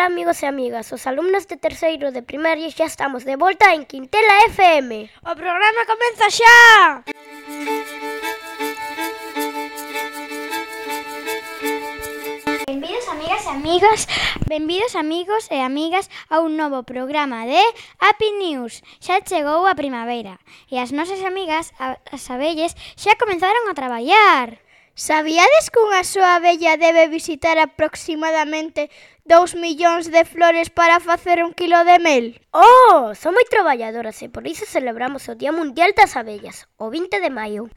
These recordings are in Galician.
Ola amigos e amigas, os alumnos de terceiro de primaria xa estamos de volta en Quintela FM O programa comeza xa Benvidos amigas e amigos, benvidos amigos e amigas a un novo programa de Happy News. Xa chegou a primavera e as nosas amigas, as abelles, xa comenzaron a traballar Sabíades que unha soa abella debe visitar aproximadamente dous millóns de flores para facer un kilo de mel. Oh, son moi traballadoras e por iso celebramos o Día Mundial das Abellas, o 20 de maio.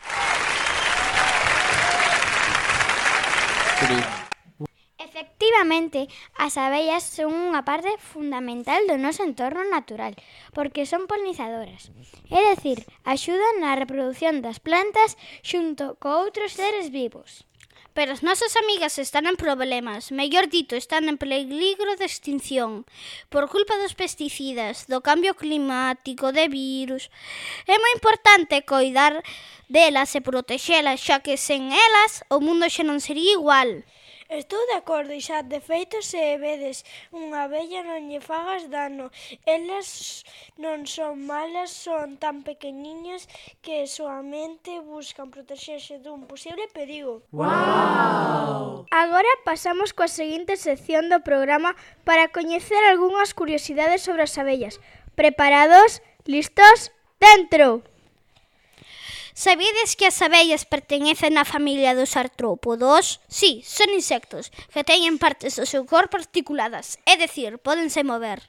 Efectivamente, as abellas son unha parte fundamental do noso entorno natural, porque son polinizadoras. É dicir, axudan na reprodución das plantas xunto co outros seres vivos. Pero as nosas amigas están en problemas, mellor dito, están en peligro de extinción por culpa dos pesticidas, do cambio climático, de virus. É moi importante coidar delas e protexelas, xa que sen elas o mundo xa non sería igual. Estou de acordo, xa, De feito, se vedes unha abella non lle fagas dano. Elas non son malas, son tan pequeniñas que soamente buscan protexerse dun posible perigo. Wow! Agora pasamos coa seguinte sección do programa para coñecer algunhas curiosidades sobre as abellas. Preparados? Listos? Dentro! Sabedes que as abellas pertenecen á familia dos artrópodos? Sí, son insectos que teñen partes do seu corpo articuladas, é dicir, podense mover.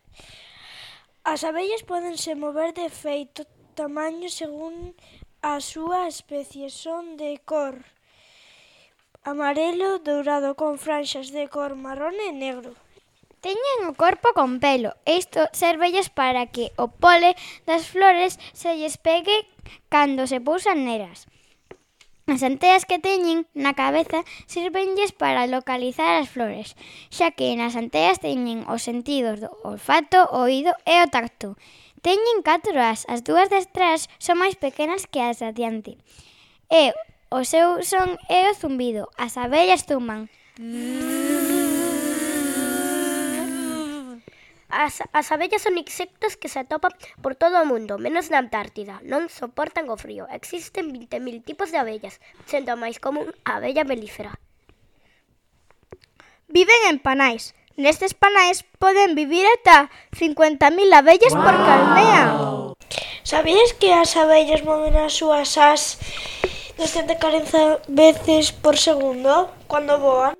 As abellas podense mover de feito tamaño según a súa especie. Son de cor amarelo dourado con franxas de cor marrón e negro. Teñen o corpo con pelo. Isto servelles para que o pole das flores se lles pegue cando se pousan neras. As anteas que teñen na cabeza sirvenlles para localizar as flores, xa que nas anteas teñen os sentidos do olfato, o oído e o tacto. Teñen catro as, as dúas de atrás son máis pequenas que as de adiante. E o seu son é o zumbido, as abellas zuman. Mm. As, as abellas son insectos que se atopan por todo o mundo, menos na Antártida. Non soportan o frío. Existen 20.000 tipos de abellas, sendo a máis común a abella melífera. Viven en panais. Nestes panais poden vivir ata 50.000 abellas wow. por calmea. Sabías que as abellas moven as súas as 240 veces por segundo cando voan?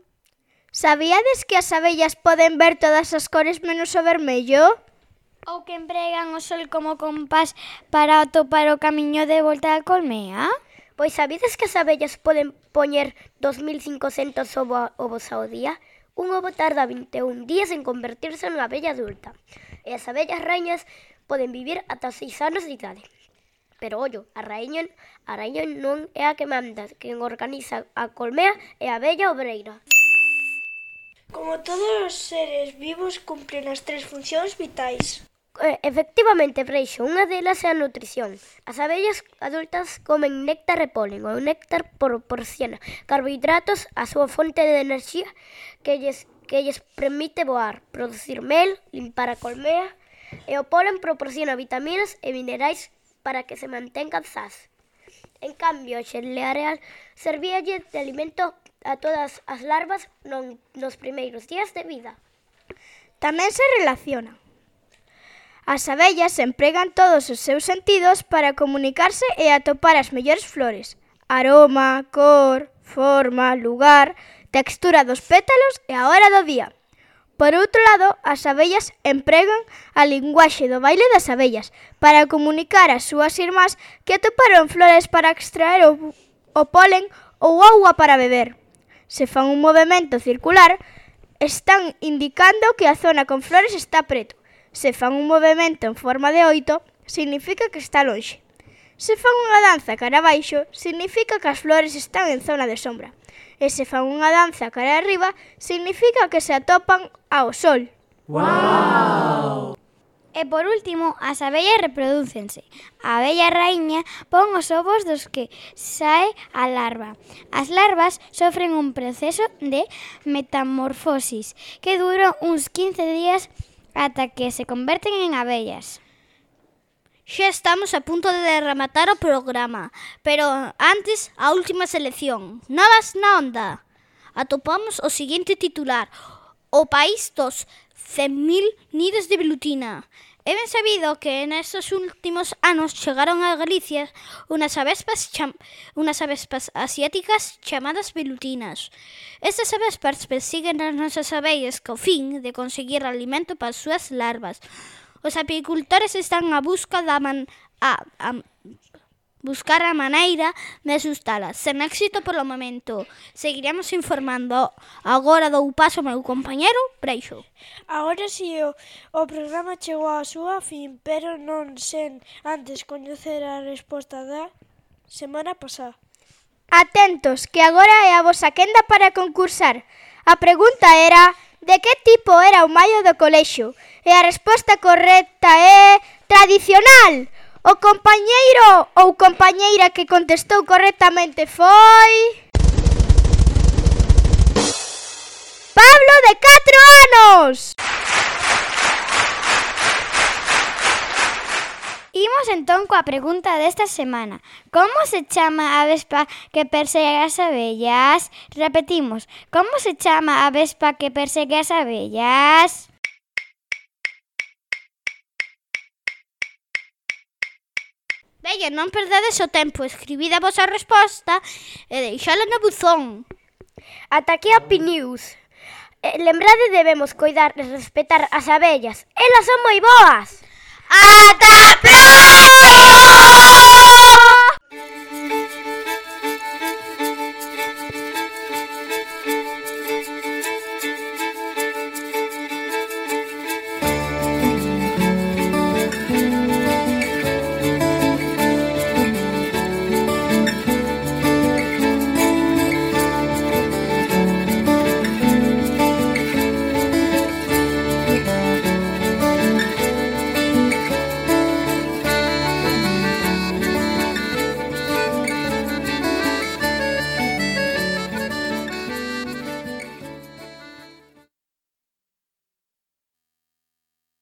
Sabíades que as abellas poden ver todas as cores menos o vermello? Ou que empregan o sol como compás para atopar o camiño de volta á colmea? Pois sabides que as abellas poden poñer 2500 ovos ao día? Un ovo tarda 21 días en convertirse nunha abella adulta. E as abellas rañas poden vivir ata 6 anos de idade. Pero ollo, a raíña, a raíña non é a que manda, quen organiza a colmea é a abella obreira. Como todos os seres vivos cumpren as tres funcións vitais. Eh, efectivamente, Freixo, unha delas é a nutrición. As abellas adultas comen néctar e polen. O néctar proporciona carbohidratos a súa fonte de enerxía que lles, que lles permite voar, producir mel, limpar a colmea e o polen proporciona vitaminas e minerais para que se mantengan zas. En cambio, o xeleareal servíalle de alimento a todas as larvas non, nos primeiros días de vida. Tamén se relacionan. As abellas empregan todos os seus sentidos para comunicarse e atopar as mellores flores. Aroma, cor, forma, lugar, textura dos pétalos e a hora do día. Por outro lado, as abellas empregan a linguaxe do baile das abellas para comunicar ás súas irmás que atoparon flores para extraer o, o polen ou auga para beber se fan un movemento circular, están indicando que a zona con flores está preto. Se fan un movemento en forma de oito, significa que está lonxe. Se fan unha danza cara abaixo, significa que as flores están en zona de sombra. E se fan unha danza cara arriba, significa que se atopan ao sol. Wow! E por último, as abellas reprodúcense. A abella raíña pon os ovos dos que sae a larva. As larvas sofren un proceso de metamorfosis que dura uns 15 días ata que se converten en abellas. Xa estamos a punto de rematar o programa, pero antes a última selección. Novas na onda. Atopamos o seguinte titular. O país dos 100.000 nidos de velutina. É ben sabido que nestes últimos anos chegaron a Galicia unas avespas, cham unas avespas asiáticas chamadas velutinas. Estas avespas persiguen as nosas abellas co fin de conseguir alimento para as súas larvas. Os apicultores están a busca da man a, a buscar a maneira de asustala. Sen éxito polo momento. Seguiremos informando. Agora dou paso ao meu compañeiro Breixo. Agora si o, o programa chegou á súa fin, pero non sen antes coñecer a resposta da semana pasada. Atentos, que agora é a vosa quenda para concursar. A pregunta era de que tipo era o maio do colexo? E a resposta correcta é tradicional. O compañeiro ou compañeira que contestou correctamente foi... Pablo de 4 anos! Imos entón coa pregunta desta semana. Como se chama a vespa que persegue as abellas? Repetimos, como se chama a vespa que persegue as abellas? Veña, non perdades o tempo, escribid a vosa resposta e deixala no buzón. Ata aquí a Pinews. Eh, lembrade debemos coidar e respetar as abellas. Elas son moi boas. Ata a próxima!